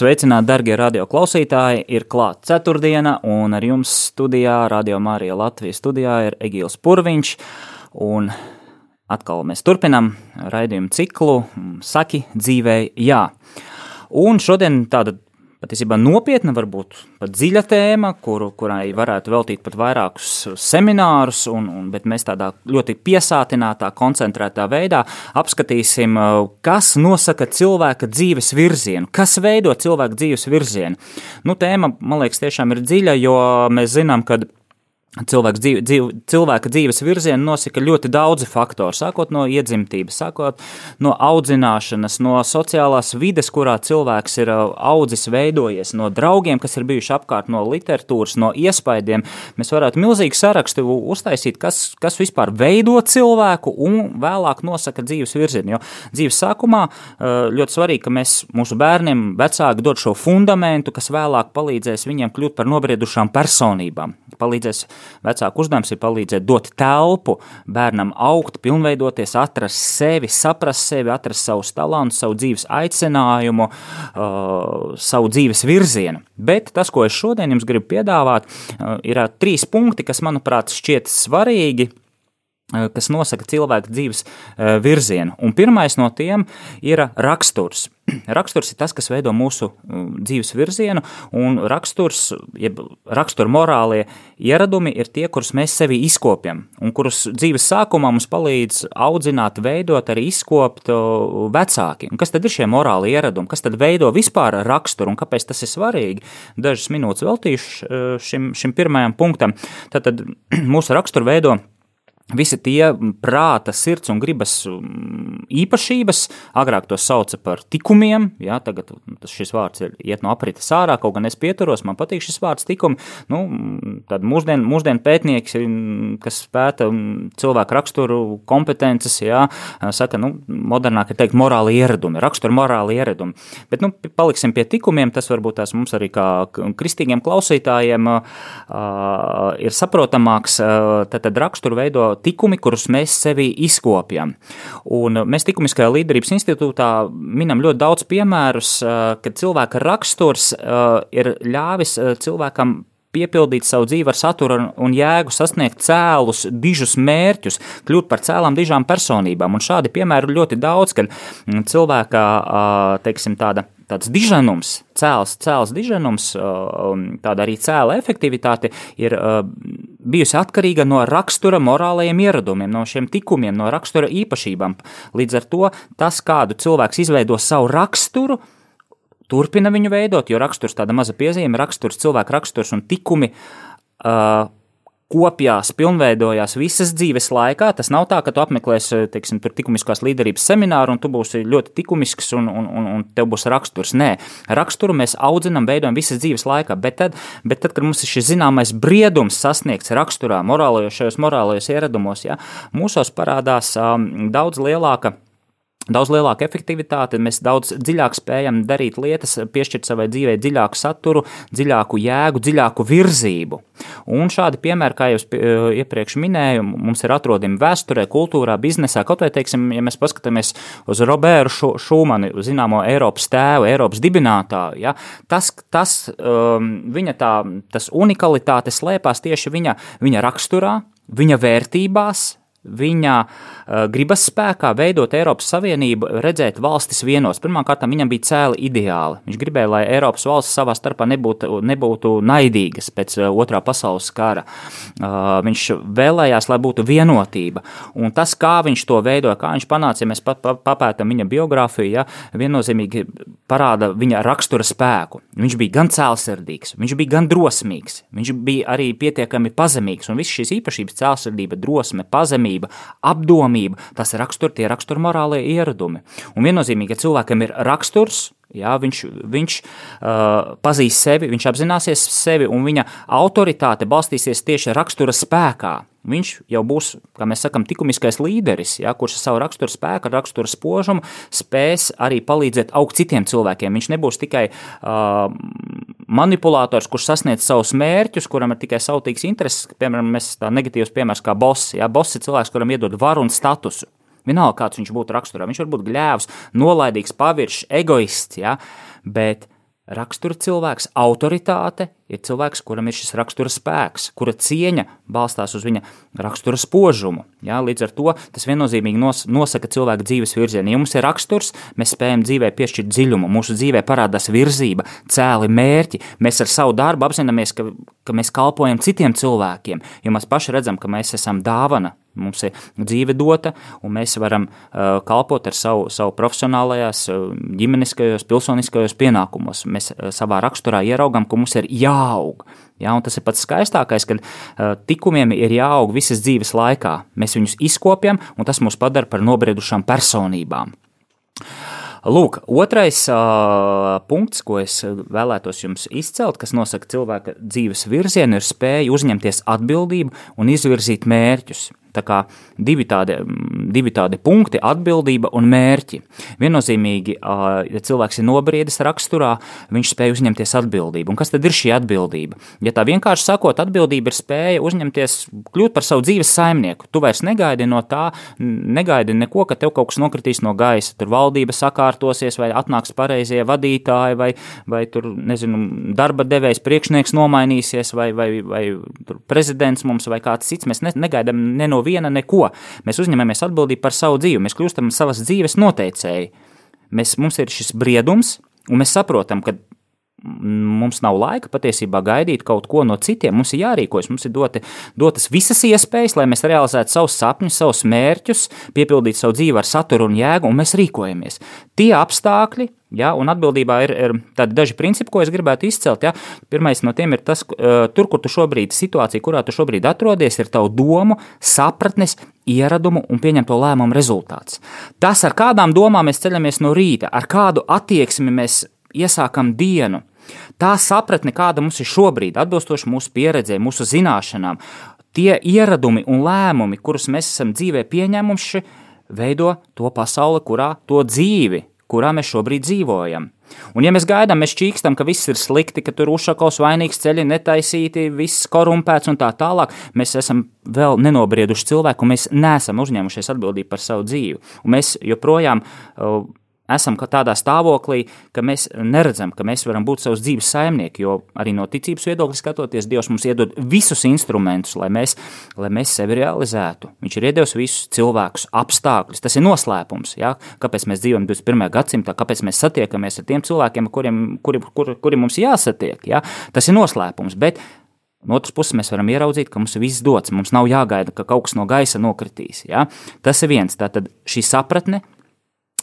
Sveicināti, darbie radio klausītāji! Ir klāta ceturtdiena, un ar jums studijā, Radio Mārija Latvijas studijā, ir Egīls Purviņš. Un atkal mēs turpinām raidījumu ciklu Saki dzīvei jā. Un šodien tāda patiesībā nopietna, varbūt pat dziļa tēma, kuru, kurai varētu veltīt pat vairākus seminārus, un, un, bet mēs tādā ļoti piesātinātā, koncentrētā veidā apskatīsim, kas nosaka cilvēka dzīves virzienu, kas veido cilvēka dzīves virzienu. Nu, tēma, man liekas, tiešām ir dziļa, jo mēs zinām, ka Cilvēks dzīve, dzīve, cilvēka dzīves virzienu nosaka ļoti daudzi faktori, sākot no iedzimtības, sākot no audzināšanas, no sociālās vides, kurā cilvēks ir uh, audzis, veidojies, no draugiem, kas ir bijuši apkārt, no literatūras, no iespaidiem. Mēs varētu milzīgu sarakstu uztaisīt, kas, kas vispār veido cilvēku un vēlāk nosaka dzīves virzienu. Jo dzīves sākumā uh, ļoti svarīgi, ka mēs mūsu bērniem, vecāki dod šo fundamentu, kas vēlāk palīdzēs viņiem kļūt par nobriedušām personībām, palīdzēs Vecāku uzdevums ir palīdzēt dot telpu bērnam augt, pilnveidoties, atrast sevi, saprast sevi, atrast savus talantus, savu dzīves aicinājumu, uh, savu dzīves virzienu. Bet tas, ko es šodien jums gribu piedāvāt, uh, ir uh, trīs punkti, kas, manuprāt, šķiet svarīgi kas nosaka cilvēka dzīves uh, virzienu. Un pirmais no tiem ir raksturs. Raksturs ir tas, kas veido mūsu mm, dzīves virzienu, un raksturs, jeb rakstura morālie ieradumi ir tie, kurus mēs sevi izkopjam, un kurus dzīves sākumā mums palīdz audzināt, veidot, arī izkopt vecāki. Un kas tad ir šie morāli ieradumi, kas tad veido vispār raksturu, un kāpēc tas ir svarīgi? Dažas minūtes veltīšu e, šim, šim pirmajam punktam. Tātad mūsu raksturu veido Visi tie prāta, sirds un gribas īpašības, agrāk to sauca par tikumiem, jā, tagad šis vārds ir iet no aprites ārā, kaut gan es pieturos, man patīk šis vārds tikumi, nu, tad mūsdien, mūsdien pētnieki, kas pēta cilvēku raksturu kompetences, jā, saka, nu, modernāk ir teikt morāli ieradumi, raksturu morāli ieradumi, bet, nu, paliksim pie tikumiem, tas varbūt tās mums arī kā kristīgiem klausītājiem uh, ir saprotamāks, uh, tad, tad raksturu veido tikumi, kurus mēs sevi izkopjam. Un mēs Likumiskajā līderības institūtā minam ļoti daudz piemērus, kad cilvēka raksturs ir ļāvis cilvēkam piepildīt savu dzīvi ar saturu un jēgu, sasniegt cēlus, dižus mērķus, kļūt par cēlām, dižām personībām. Un šādi piemēri ļoti daudz, kad mm, cilvēkā, teiksim, tāda tāds diženums, cēls, cēls diženums, tāda arī cēla efektivitāte ir bijusi atkarīga no rakstura morālajiem ieradumiem, no šiem tikumiem, no rakstura īpašībām. Līdz ar to tas, kādu cilvēks izveido savu raksturu, turpina viņu veidot, jo raksturs tāda maza piezīme, raksturs, cilvēka raksturs un tikumi. Uh, kopjās, pilnveidojās visas dzīves laikā. Tas nav tā, ka tu apmeklēsi, teiksim, tur likumiskās līderības semināru un tu būsi ļoti likumisks un, un, un, un tev būs raksturs. Nē, raksturu mēs audzinām, veidojam visas dzīves laikā, bet tad, bet tad kad mums ir šis zināmais briedums sasniegts raksturā, morālajos, šajos morālajos ieradumos, ja, mūsos parādās um, daudz lielāka daudz lielāka efektivitāte, mēs daudz dziļāk spējam darīt lietas, piešķirt savai dzīvei dziļāku saturu, dziļāku jēgu, dziļāku virzību. Un šādi piemēri, kā jau eh, iepriekš minēju, mums ir atrodami vēsturē, kultūrā, biznesā. Kaut vai, teiksim, ja mēs paskatāmies uz Robertu Šumanu, zināmo Eiropas tēvu, Eiropas dibinātāju, ja, tas, tas um, viņa tā, tas unikalitāte slēpās tieši viņa, viņa raksturā, viņa vērtībās, viņa uh, gribas spēkā veidot Eiropas Savienību, redzēt valstis vienos. Pirmkārt, viņam bija cēli ideāli. Viņš gribēja, lai Eiropas valsts savā starpā nebūtu, nebūtu naidīgas pēc uh, otrā pasaules kara. Uh, viņš vēlējās, lai būtu vienotība. Un tas, kā viņš to veidoja, kā viņš panāca, ja mēs pat papētām viņa biogrāfiju, ja, viennozīmīgi parāda viņa rakstura spēku. Viņš bija gan cēlsirdīgs, viņš bija gan drosmīgs, viņš bija arī pietiekami pazemīgs. Un visas šīs īpašības, cēlsirdība, drosme, pazemība, pieņemamība, apdomība. Tas ir rakstur, tie rakstur morālie ieradumi. Un viennozīmīgi, ja cilvēkam ir raksturs, Jā, viņš viņš uh, pazīst sevi, viņš apzināsies sevi, un viņa autoritāte balstīsies tieši rakstura spēkā. Viņš jau būs, kā mēs sakām, likumiskais līderis, ja, kurš ar savu rakstura spēku, ar rakstura spožumu spēs arī palīdzēt augt citiem cilvēkiem. Viņš nebūs tikai uh, manipulators, kurš sasniedz savus mērķus, kuram ir tikai sautīgs intereses. Piemēram, mēs tā negatīvs piemērs kā boss. Ja, boss ir cilvēks, kuram iedod varu un statusu. Vienalga, kāds viņš būtu raksturā. Viņš var būt gļēvs, nolaidīgs, paviršs, egoists, ja? bet rakstura cilvēks, autoritāte ir cilvēks, kuram ir šis rakstura spēks, kura cieņa balstās uz viņa rakstura spožumu. Ja? Līdz ar to tas viennozīmīgi nos, nosaka cilvēka dzīves virzienu. Ja mums ir raksturs, mēs spējam dzīvē piešķirt dziļumu, mūsu dzīvē parādās virzība, cēli mērķi. Mēs ar savu darbu apzināmies, ka, ka mēs kalpojam citiem cilvēkiem, jo mēs paši redzam, ka mēs esam dāvana Mums ir dzīve dota, un mēs varam uh, kalpot ar savu, savu profesionālajās, uh, ģimeniskajos, pilsoniskajos pienākumos. Mēs uh, savā raksturā ieraugām, ka mums ir jāaug. Ja, tas ir pats skaistākais, kad uh, tikumiem ir jāaug visas dzīves laikā. Mēs viņus izkopjam, un tas mūs padara par nobriedušām personībām. Lūk, otrais uh, punkts, ko es vēlētos jums izcelt, kas nosaka cilvēka dzīves virzienu, ir spēja uzņemties atbildību un izvirzīt mērķus. Tā kā divi tādi, divi tādi punkti - atbildība un mērķi. Viennozīmīgi, ja cilvēks ir nobriedis raksturā, viņš spēj uzņemties atbildību. Un kas tad ir šī atbildība? Ja tā vienkārši sakot, atbildība ir spēja uzņemties, kļūt par savu dzīves saimnieku. Tu vairs negaidi no tā, negaidi neko, ka tev kaut kas nokritīs no gaisa. Tur valdība sakārtosies, vai atnāks pareizie vadītāji, vai, vai tur, nezinu, darba devējs priekšnieks nomainīsies, vai, vai, vai prezidents mums vai kāds cits. Mēs negaidām neno no viena neko. Mēs uzņemamies atbildību par savu dzīvi, mēs kļūstam savas dzīves noteicēji. Mēs, mums ir šis briedums, un mēs saprotam, ka mums nav laika patiesībā gaidīt kaut ko no citiem. Mums ir jārīkojas, mums ir doti, dotas visas iespējas, lai mēs realizētu savus sapņus, savus mērķus, piepildītu savu dzīvi ar saturu un jēgu, un mēs rīkojamies. Tie apstākļi, Ja, un atbildībā ir, ir daži principi, ko es gribētu izcelt. Ja. Pirmais no tiem ir tas, ka tur, kur tu šobrīd situācija, kurā tu šobrīd atrodies, ir tavu domu, sapratnes, ieradumu un pieņemto lēmumu rezultāts. Tas, ar kādām domām mēs ceļamies no rīta, ar kādu attieksmi mēs iesākam dienu, tā sapratne, kāda mums ir šobrīd, atbilstoši mūsu pieredzē, mūsu zināšanām, tie ieradumi un lēmumi, kurus mēs esam dzīvē pieņēmuši, veido to pasauli, kurā to dzīvi kurā mēs šobrīd dzīvojam. Un, ja mēs gaidām, mēs čīkstam, ka viss ir slikti, ka tur uzšakos vainīgs ceļi netaisīti, viss korumpēts un tā tālāk, mēs esam vēl nenobrieduši cilvēku, un mēs neesam uzņēmušies atbildību par savu dzīvi. Un mēs joprojām uh, esam tādā stāvoklī, ka mēs neredzam, ka mēs varam būt savs dzīves saimnieki, jo arī no ticības viedokļa skatoties, Dievs mums iedod visus instrumentus, lai mēs, lai mēs sevi realizētu. Viņš ir iedevis visus cilvēkus, apstākļus. Tas ir noslēpums, ja? kāpēc mēs dzīvojam 21. gadsimtā, kāpēc mēs satiekamies ar tiem cilvēkiem, kuriem kuri, kuri, kuri mums jāsatiek. Ja? Tas ir noslēpums. Bet No otras puses, mēs varam ieraudzīt, ka mums viss dots. Mums nav jāgaida, ka kaut kas no gaisa nokritīs. Ja? Tas ir viens. Tātad šī sapratne,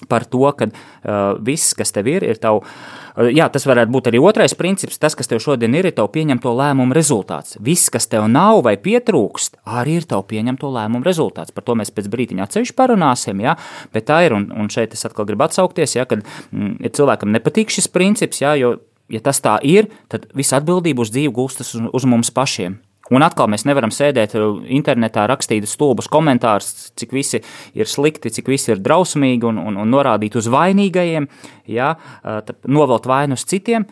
par to, ka uh, viss, kas tev ir, ir tavs. Uh, jā, tas varētu būt arī otrais princips. Tas, kas tev šodien ir, ir tavu pieņemto lēmumu rezultāts. Viss, kas tev nav vai pietrūkst, arī ir tavu pieņemto lēmumu rezultāts. Par to mēs pēc brīdiņa atsevišķi parunāsim. Jā, bet tā ir, un, un šeit es atkal gribu atsaukties, jā, kad mm, ja cilvēkam nepatīk šis princips, jā, jo, ja tas tā ir, tad visa atbildība uz dzīvi gulstas uz, uz mums pašiem. Un atkal mēs nevaram sēdēt uh, internetā, rakstīt stulbus komentārus, cik visi ir slikti, cik visi ir drausmīgi un, un, un norādīt uz vainīgajiem, ja, uh, novelt vainu uz citiem,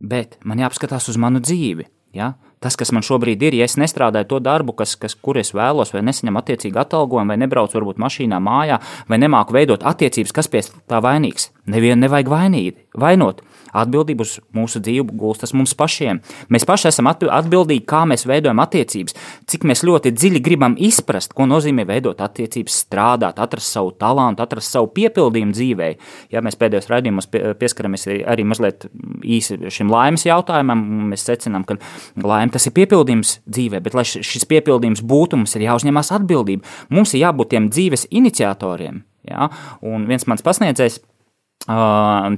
bet man jāapskatās uz manu dzīvi. Ja? Tas, kas man šobrīd ir, ja es nestrādāju to darbu, kas, kas, kur es vēlos, vai nesaņemu attiecīgi atalgojumu, vai nebraucu varbūt mašīnā, mājā, vai nemāku veidot attiecības, kas pie tā vainīgs. Nevienu nevajag vainīt, vainot. Atbildība uz mūsu dzīvi gulstas mums pašiem. Mēs paši esam atbildīgi, kā mēs veidojam attiecības, cik mēs ļoti dziļi gribam izprast, ko nozīmē veidot attiecības, strādāt, atrast savu talantu, atrast savu piepildījumu dzīvē. Ja mēs pēdējos raidījumos pieskaramies arī mazliet īsi šim laimes jautājumam, mēs secinām, ka laime tas ir piepildījums dzīvē, bet lai šis piepildījums būtu, mums ir jāuzņemas atbildība. Mums ir jābūt tiem dzīves iniciatoriem. Ja? Un viens mans pasniedzējs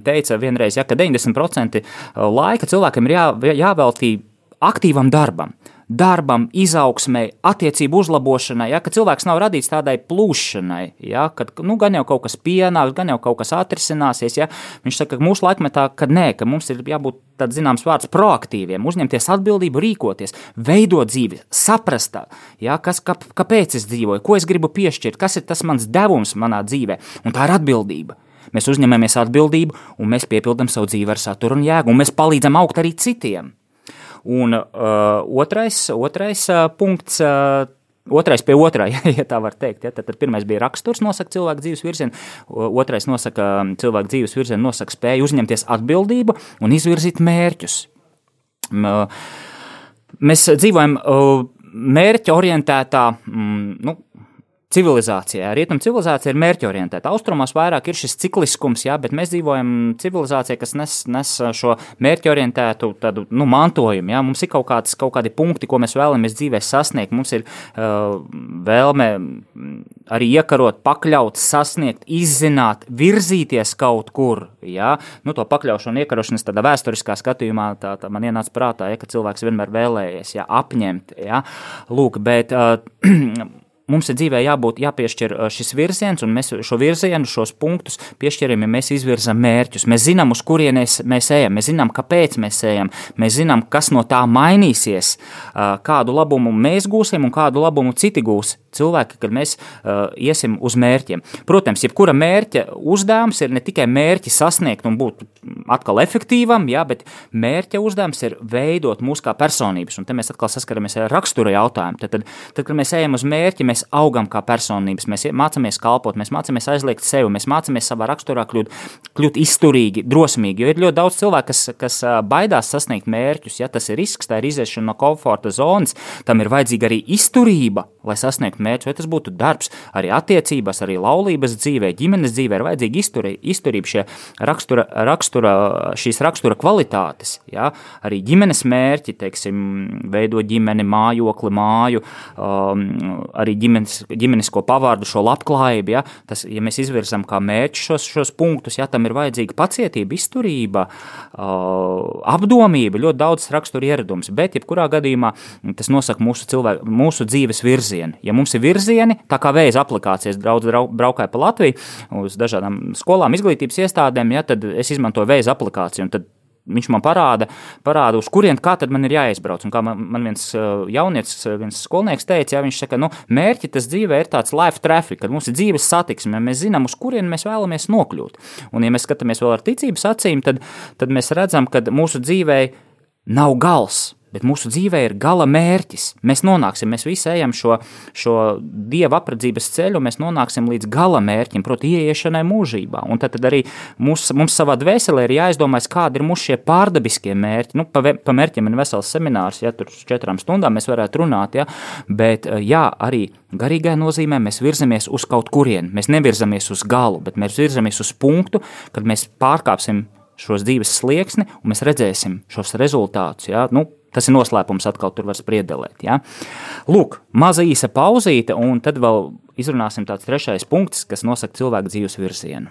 teica vienreiz, ja, ka 90% laika cilvēkam ir jā, jāveltī aktīvam darbam darbam, izaugsmai, attiecību uzlabošanai, ja, ka cilvēks nav radīts tādai plūšanai, ja, kad nu, gan jau kaut kas pienāks, gan jau kaut kas atrisināsies. Ja. Viņš saka, ka mūsu laikmetā, ka nē, ka mums ir jābūt tāds zināms vārds proaktīviem, uzņemties atbildību, rīkoties, veidot dzīvi, saprast, ja, kas, kā, kāpēc es dzīvoju, ko es gribu piešķirt, kas ir tas mans devums manā dzīvē, un tā ir atbildība. Mēs uzņemamies atbildību, un mēs piepildām savu dzīvi ar saturu un jēgu, un mēs palīdzam augt arī citiem. Un uh, otrais, otrais uh, punkts. Uh, Otrais pie otrā, ja tā var teikt. Ja, tad, tad pirmais bija raksturs, nosaka cilvēku dzīves virzienu, otrais nosaka um, cilvēku dzīves virzienu, nosaka spēju uzņemties atbildību un izvirzīt mērķus. Uh, mēs dzīvojam uh, mērķa orientētā, mm, nu, civilizācijā. Rietumu civilizācija ir mērķorientēta. Austrumos vairāk ir šis cikliskums, jā, bet mēs dzīvojam civilizācijā, kas nes, nes šo mērķorientētu tādu, nu, mantojumu. Jā. Mums ir kaut, kāds, kaut kādi punkti, ko mēs vēlamies dzīvē sasniegt. Mums ir uh, vēlme arī iekarot, pakļaut, sasniegt, izzināt, virzīties kaut kur. Jā. Nu, to pakļaušanu, iekarošanas tādā vēsturiskā skatījumā tā, tā man ienāca prātā, ja, ka cilvēks vienmēr vēlējies jā, apņemt. Jā. Lūk, bet, uh, mums ir dzīvē jābūt, jāpiešķir šis virziens, un mēs šo virzienu, šos punktus piešķiram, ja mēs izvirzam mērķus. Mēs zinām, uz kurienes mēs ejam, mēs zinām, kāpēc mēs ejam, mēs zinām, kas no tā mainīsies, kādu labumu mēs gūsim un kādu labumu citi gūs cilvēki, kad mēs uh, iesim uz mērķiem. Protams, jebkura mērķa uzdevums ir ne tikai mērķi sasniegt un būt atkal efektīvam, jā, bet mērķa uzdevums ir veidot mūsu kā personības. Un te mēs atkal saskaramies ar rakstura jautājumu. Tad, tad, tad, kad mēs ejam uz mērķi, mēs augam kā personības, mēs mācāmies kalpot, mēs mācāmies aizliegt sevi, mēs mācāmies savā raksturā kļūt, kļūt izturīgi, drosmīgi. Jo ir ļoti daudz cilvēku, kas, kas baidās sasniegt mērķus. Ja tas ir risks, tā ir iziešana no komforta zonas, tam ir vajadzīga arī izturība, lai sasniegtu mērķus, vai tas būtu darbs, arī attiecībās, arī laulības dzīvē, ģimenes dzīvē, ir vajadzīga izturī, izturība, šie rakstura, rakstura, šīs rakstura kvalitātes. Ja? Arī ģimenes mērķi, teiksim, veidot ģimeni, mājokli, māju, um, arī ģimenes, ģimenisko pavārdu, šo labklājību. Ja? Tas, ja mēs izvirzam kā mērķi šos, šos punktus, ja tam ir vajadzīga pacietība, izturība, uh, apdomība, ļoti daudz rakstura ieradums, bet jebkurā gadījumā tas nosaka mūsu, cilvēku, mūsu dzīves virzienu. Ja mums ir virzieni, tā kā vēja aplikācijas daudz braukāja pa Latviju uz dažādām skolām, izglītības iestādēm, ja, tad es izmantoju vēja aplikāciju. Viņš man parāda, parāda uz kurien man ir jāizbrauc. Un kā man, man viens uh, jaunietis, viens skolnieks teica, ja, viņš saka, nu, mērķi tas dzīvē ir tāds life traffic, kad mums ir dzīves satiksme, mēs zinām, uz kurien mēs vēlamies nokļūt. Un, ja mēs skatāmies vēl ar ticības acīm, tad, tad mēs redzam, ka mūsu dzīvē nav gals bet mūsu dzīvē ir gala mērķis. Mēs nonāksim, mēs visi ejam šo, šo dieva apredzības ceļu, mēs nonāksim līdz gala mērķim, proti, ieiešanai mūžībā. Un tad, tad arī mums, mums savā dvēselē ir jāizdomājas, kādi ir mūsu šie pārdabiskie mērķi. Nu, pa, pa mērķiem ir vesels seminārs, ja tur četrām stundām mēs varētu runāt, ja, bet jā, arī garīgajā nozīmē mēs virzamies uz kaut kurieni. Mēs nevirzamies uz galu, bet mēs virzamies uz punktu, kad mēs pārkāpsim šos dzīves slieksni, un mēs redzēsim šos rezultātus. Ja? Nu, Tas ir noslēpums, atkal tur var spriedelēt. Ja? Lūk, maza īsa pauzīte, un tad vēl izrunāsim tāds trešais punkts, kas nosaka cilvēku dzīves virzienu.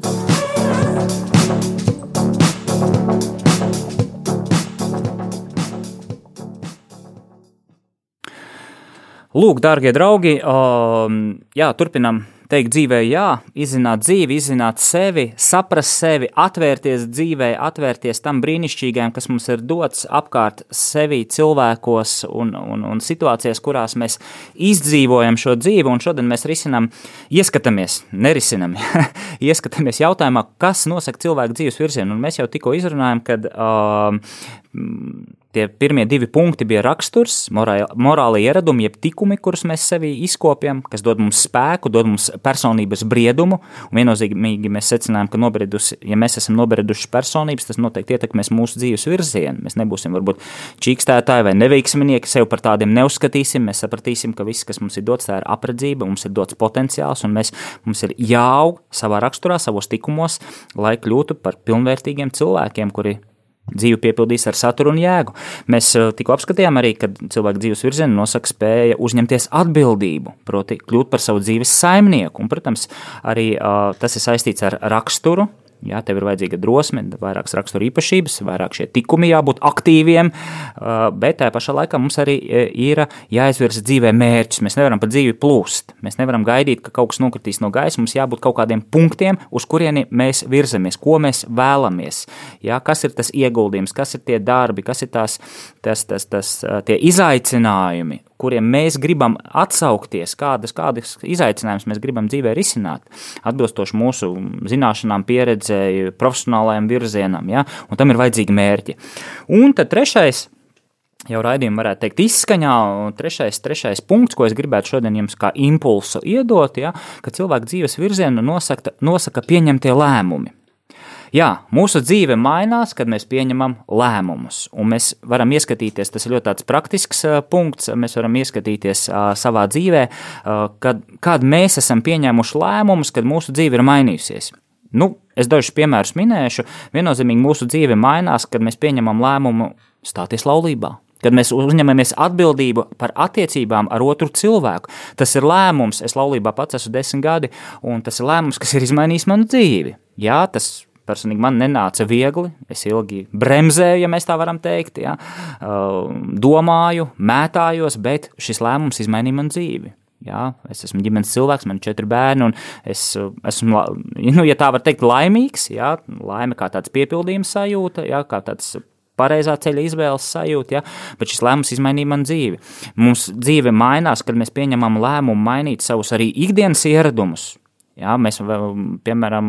Lūk, darbie draugi, jā, turpinām teikt dzīvē, jā, izzināt dzīvi, izzināt sevi, saprast sevi, atvērties dzīvē, atvērties tam brīnišķīgajam, kas mums ir dots apkārt sevi cilvēkos un, un, un situācijās, kurās mēs izdzīvojam šo dzīvi, un šodien mēs risinām, ieskatāmies, nerisinam, ieskatāmies jautājumā, kas nosaka cilvēku dzīves virzienu, un mēs jau tikko izrunājam, kad uh, Tie pirmie divi punkti bija raksturs, morāli ieradumi, jeb tikumi, kurus mēs sevī izkopjam, kas dod mums spēku, dod mums personības briedumu. Un viennozīmīgi mēs secinājām, ka nobriedusi, ja mēs esam nobrieduši personības, tas noteikti ietekmēs mūsu dzīves virzienu. Mēs nebūsim varbūt čīkstētāji vai neveiksminieki, sev par tādiem neuzskatīsim. Mēs sapratīsim, ka viss, kas mums ir dots, tā ir apredzība, mums ir dots potenciāls, un mēs, mums ir jāaug savā raksturā, savos tikumos, lai kļūtu par pilnvērtīgiem cilvēkiem, kuri dzīvi piepildīs ar saturu un jēgu. Mēs eh, tikko apskatījām arī, ka cilvēka dzīves virzienu nosaka spēja uzņemties atbildību, proti, kļūt par savu dzīves saimnieku. Un, protams, arī uh, tas ir saistīts ar raksturu, Jā, tev ir vajadzīga drosme, vairākas rakstura īpašības, vairāk šie tikumi jābūt aktīviem, bet tajā pašā laikā mums arī ir jāizvirza dzīvē mērķis. Mēs nevaram pa dzīvi plūst. Mēs nevaram gaidīt, ka kaut kas nokritīs no gaisa. Mums jābūt kaut kādiem punktiem, uz kurieni mēs virzamies, ko mēs vēlamies. Jā, kas ir tas ieguldījums, kas ir tie darbi, kas ir tās, tas, tas, tas, tie izaicinājumi, kuriem mēs gribam atsaukties, kādas, kādas izaicinājumus mēs gribam dzīvē risināt, atbilstoši mūsu zināšanām, pieredzēji, profesionālajiem virzienam, ja? un tam ir vajadzīgi mērķi. Un tad trešais jau raidījuma, varētu teikt, izskaņā. Un trešais, trešais punkts, ko es gribētu šodien jums kā impulsu iedot, ja, ka cilvēka dzīves virzienu nosaka, nosaka pieņemtie lēmumi. Jā, mūsu dzīve mainās, kad mēs pieņemam lēmumus. Un mēs varam ieskatīties, tas ir ļoti praktisks punkts. Mēs varam ieskatīties savā dzīvē, kad, kad mēs esam pieņēmuši lēmumus, kad mūsu dzīve ir mainījusies. Nu, es dažus piemērus minēšu. Viennozīmīgi mūsu dzīve mainās, kad mēs pieņemam lēmumu stāties laulībā kad mēs uzņemamies atbildību par attiecībām ar otru cilvēku. Tas ir lēmums, es laulībā pats esmu desmit gadi, un tas ir lēmums, kas ir izmainījis manu dzīvi. Jā, tas personīgi man nenāca viegli. Es ilgi bremzēju, ja mēs tā varam teikt, ja? domāju, mētājos, bet šis lēmums izmainīja man dzīvi. Jā, es esmu ģimenes cilvēks, man ir četri bērni, un es esmu, nu, ja tā var teikt, laimīgs. Jā, laime kā tāds piepildījums sajūta, jā, kā tāds pareizā ceļa izvēles sajūta, ja? bet šis lēmums izmainīja man dzīvi. Mums dzīve mainās, kad mēs pieņemam lēmumu mainīt savus arī ikdienas ieradumus. Jā, mēs varam, piemēram,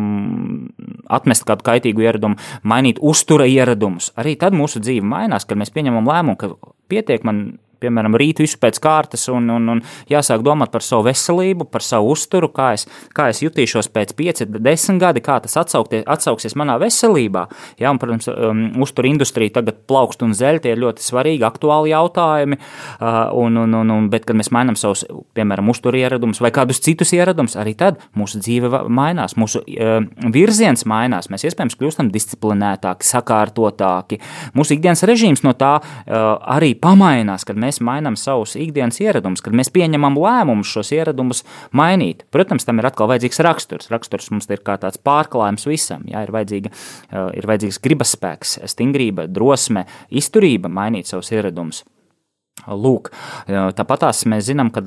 atmest kādu kaitīgu ieradumu, mainīt uztura ieradumus. Arī tad mūsu dzīve mainās, kad mēs pieņemam lēmumu, ka pietiek man piemēram, rīt visu pēc kārtas un, un, un jāsāk domāt par savu veselību, par savu uzturu, kā es, kā es jutīšos pēc 5, 10 gadi, kā tas atsauksies manā veselībā. Jā, un, protams, um, uzturu industrija tagad plaukst un zeļ, tie ir ļoti svarīgi, aktuāli jautājumi, uh, un, un, un, un, bet, kad mēs mainām savus, piemēram, uzturu ieradumus vai kādus citus ieradumus, arī tad mūsu dzīve mainās, mūsu uh, virziens mainās, mēs iespējams kļūstam disciplinētāki, sakārtotāki, mūsu ikdienas režīms no tā uh, arī pamainās, kad mēs mēs mainām savus ikdienas ieradumus, kad mēs pieņemam lēmumus šos ieradumus mainīt. Protams, tam ir atkal vajadzīgs raksturs. Raksturs mums ir kā tāds pārklājums visam. Jā, ir, vajadzīga, eh, ir vajadzīgs gribas spēks, stingrība, drosme, izturība mainīt savus ieradumus. Lūk, eh, tāpatās mēs zinām, ka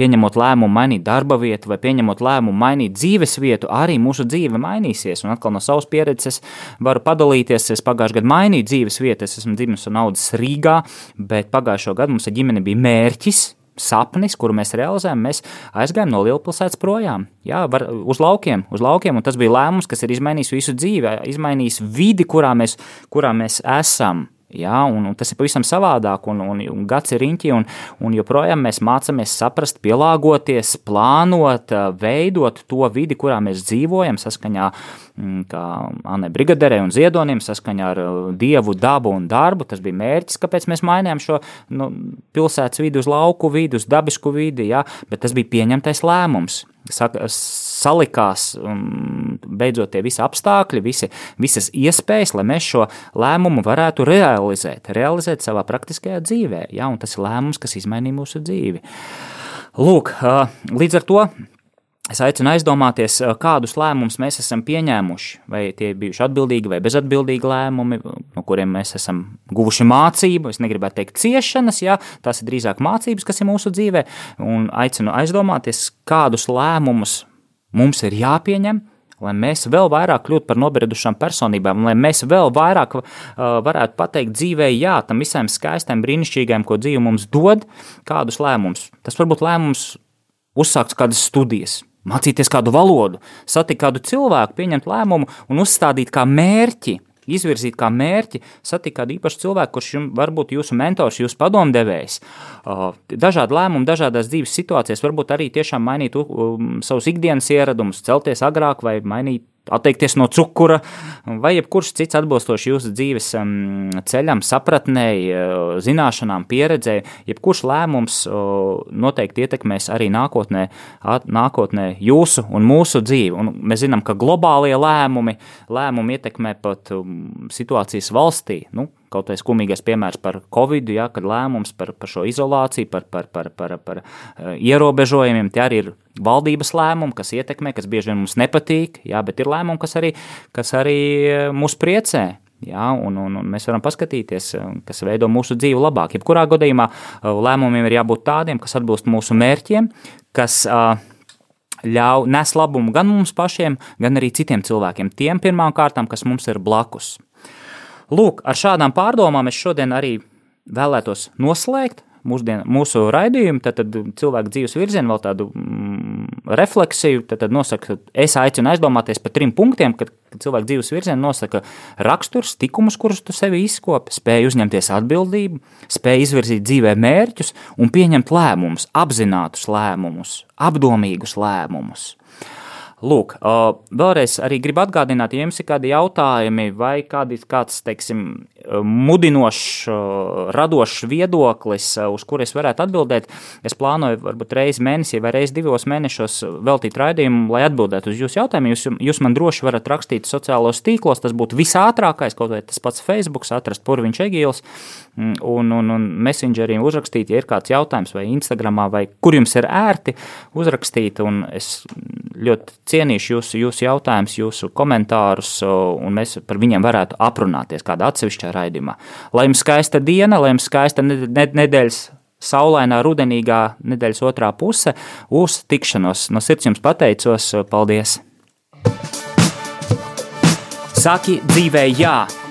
pieņemot lēmumu mainīt darba vietu vai pieņemot lēmumu mainīt dzīves vietu, arī mūsu dzīve mainīsies. Un atkal no savas pieredzes varu padalīties. Es pagājušajā gadā mainīju dzīves vietu, es esmu dzimis un audzis Rīgā, bet pagājušo gadu mums ar ģimeni bija mērķis. Sapnis, kuru mēs realizējām, mēs aizgājām no lielpilsētas projām. Jā, var, uz laukiem, uz laukiem, un tas bija lēmums, kas ir izmainījis visu dzīvi, izmainījis vidi, kurā mēs, kurā mēs esam. Ja, un, un tas ir pavisam savādāk, un, un, un gads ir riņķi, un, un joprojām mēs mācāmies saprast, pielāgoties, plānot, veidot to vidi, kurā mēs dzīvojam, saskaņā mm, kā Anne Brigaderē un Ziedonim, saskaņā ar dievu, dabu un darbu. Tas bija mērķis, kāpēc mēs mainījām šo nu, pilsētas vidi uz lauku vidi, uz dabisku vidi, ja, bet tas bija pieņemtais lēmums salikās um, beidzot tie visi apstākļi, visi, visas iespējas, lai mēs šo lēmumu varētu realizēt, realizēt savā praktiskajā dzīvē. Ja, tas ir lēmums, kas izmainīja mūsu dzīvi. Lūk, uh, līdz ar to Es aicinu aizdomāties, kādus lēmumus mēs esam pieņēmuši, vai tie ir bijuši atbildīgi vai bezatbildīgi lēmumi, no kuriem mēs esam guvuši mācību. Es negribētu teikt ciešanas, jā, tās ir drīzāk mācības, kas ir mūsu dzīvē, un aicinu aizdomāties, kādus lēmumus mums ir jāpieņem, lai mēs vēl vairāk kļūtu par nobriedušām personībām, lai mēs vēl vairāk uh, varētu pateikt dzīvē, jā, tam visam skaistam, brīnišķīgam, ko dzīve mums dod, kādus lēmumus. Tas var būt lēmums uzsākt kādas studijas, mācīties kādu valodu, satikt kādu cilvēku, pieņemt lēmumu un uzstādīt kā mērķi. Izvirzīt kā mērķi, satikt kādu īpašu cilvēku, kurš jums var būt jūsu mentors, jūsu padomdevējs. Dažādi lēmumi, dažādās dzīves situācijās, varbūt arī tiešām mainīt um, savus ikdienas ieradumus, celties agrāk vai mainīt atteikties no cukura, vai jebkurš cits atbilstoši jūsu dzīves ceļam, sapratnēji, zināšanām, pieredzēji, jebkurš lēmums noteikti ietekmēs arī nākotnē, nākotnē jūsu un mūsu dzīvi. Un mēs zinām, ka globālie lēmumi, lēmumi ietekmē pat situācijas valstī. Nu, kaut vai skumīgais piemērs par covid, ja, kad lēmums par, par šo izolāciju, par, par, par, par, par uh, ierobežojumiem, tie arī ir valdības lēmumi, kas ietekmē, kas bieži vien mums nepatīk, jā, bet ir lēmumi, kas arī, kas arī eh, mūs priecē. Jā, un, un, un mēs varam paskatīties, eh, kas veido mūsu dzīvi labāk. Jebkurā gadījumā lēmumiem ir jābūt tādiem, kas atbilst mūsu mērķiem, kas uh, ļauj nes labumu gan mums pašiem, gan arī citiem cilvēkiem. Tiem pirmām kārtām, kas mums ir blakus. Lūk, ar šādām pārdomām es šodien arī vēlētos noslēgt mūsdien, mūsu raidījumu, tad, tad cilvēku dzīves virzienu, vēl tādu mm, refleksiju, tad, tad nosaka, es aicinu aizdomāties par trim punktiem, kad, kad cilvēku dzīves virzienu nosaka raksturs, tikumus, kurus tu sevi izkopi, spēj uzņemties atbildību, spēj izvirzīt dzīvē mērķus un pieņemt lēmumus, apzinātus lēmumus, apdomīgus lēmumus. Lūk, vēlreiz arī gribu atgādināt, ja jums ir kādi jautājumi vai kādi, kāds, teiksim, mudinošs, radošs viedoklis, uz kuru es varētu atbildēt, es plānoju varbūt reizi mēnesī vai reizi divos mēnešos veltīt raidījumu, lai atbildētu uz jūsu jautājumiem. Jūs, jūs man droši varat rakstīt sociālos tīklos, tas būtu visātrākais, kaut vai tas pats Facebook, atrast Purviņš Egīls un, un, un Messengerī uzrakstīt, ja ir kāds jautājums vai Instagramā vai kur jums ir ērti uzrakstīt, es ļoti cienīšu jūsu, jūsu jautājumus, jūsu komentārus, un mēs par viņiem varētu aprunāties kādā atsevišķā raidījumā. Lai jums skaista diena, lai jums skaista nedēļas saulainā, rudenīgā nedēļas otrā puse, uz tikšanos. No sirds jums pateicos, paldies! Saki dzīvē jā!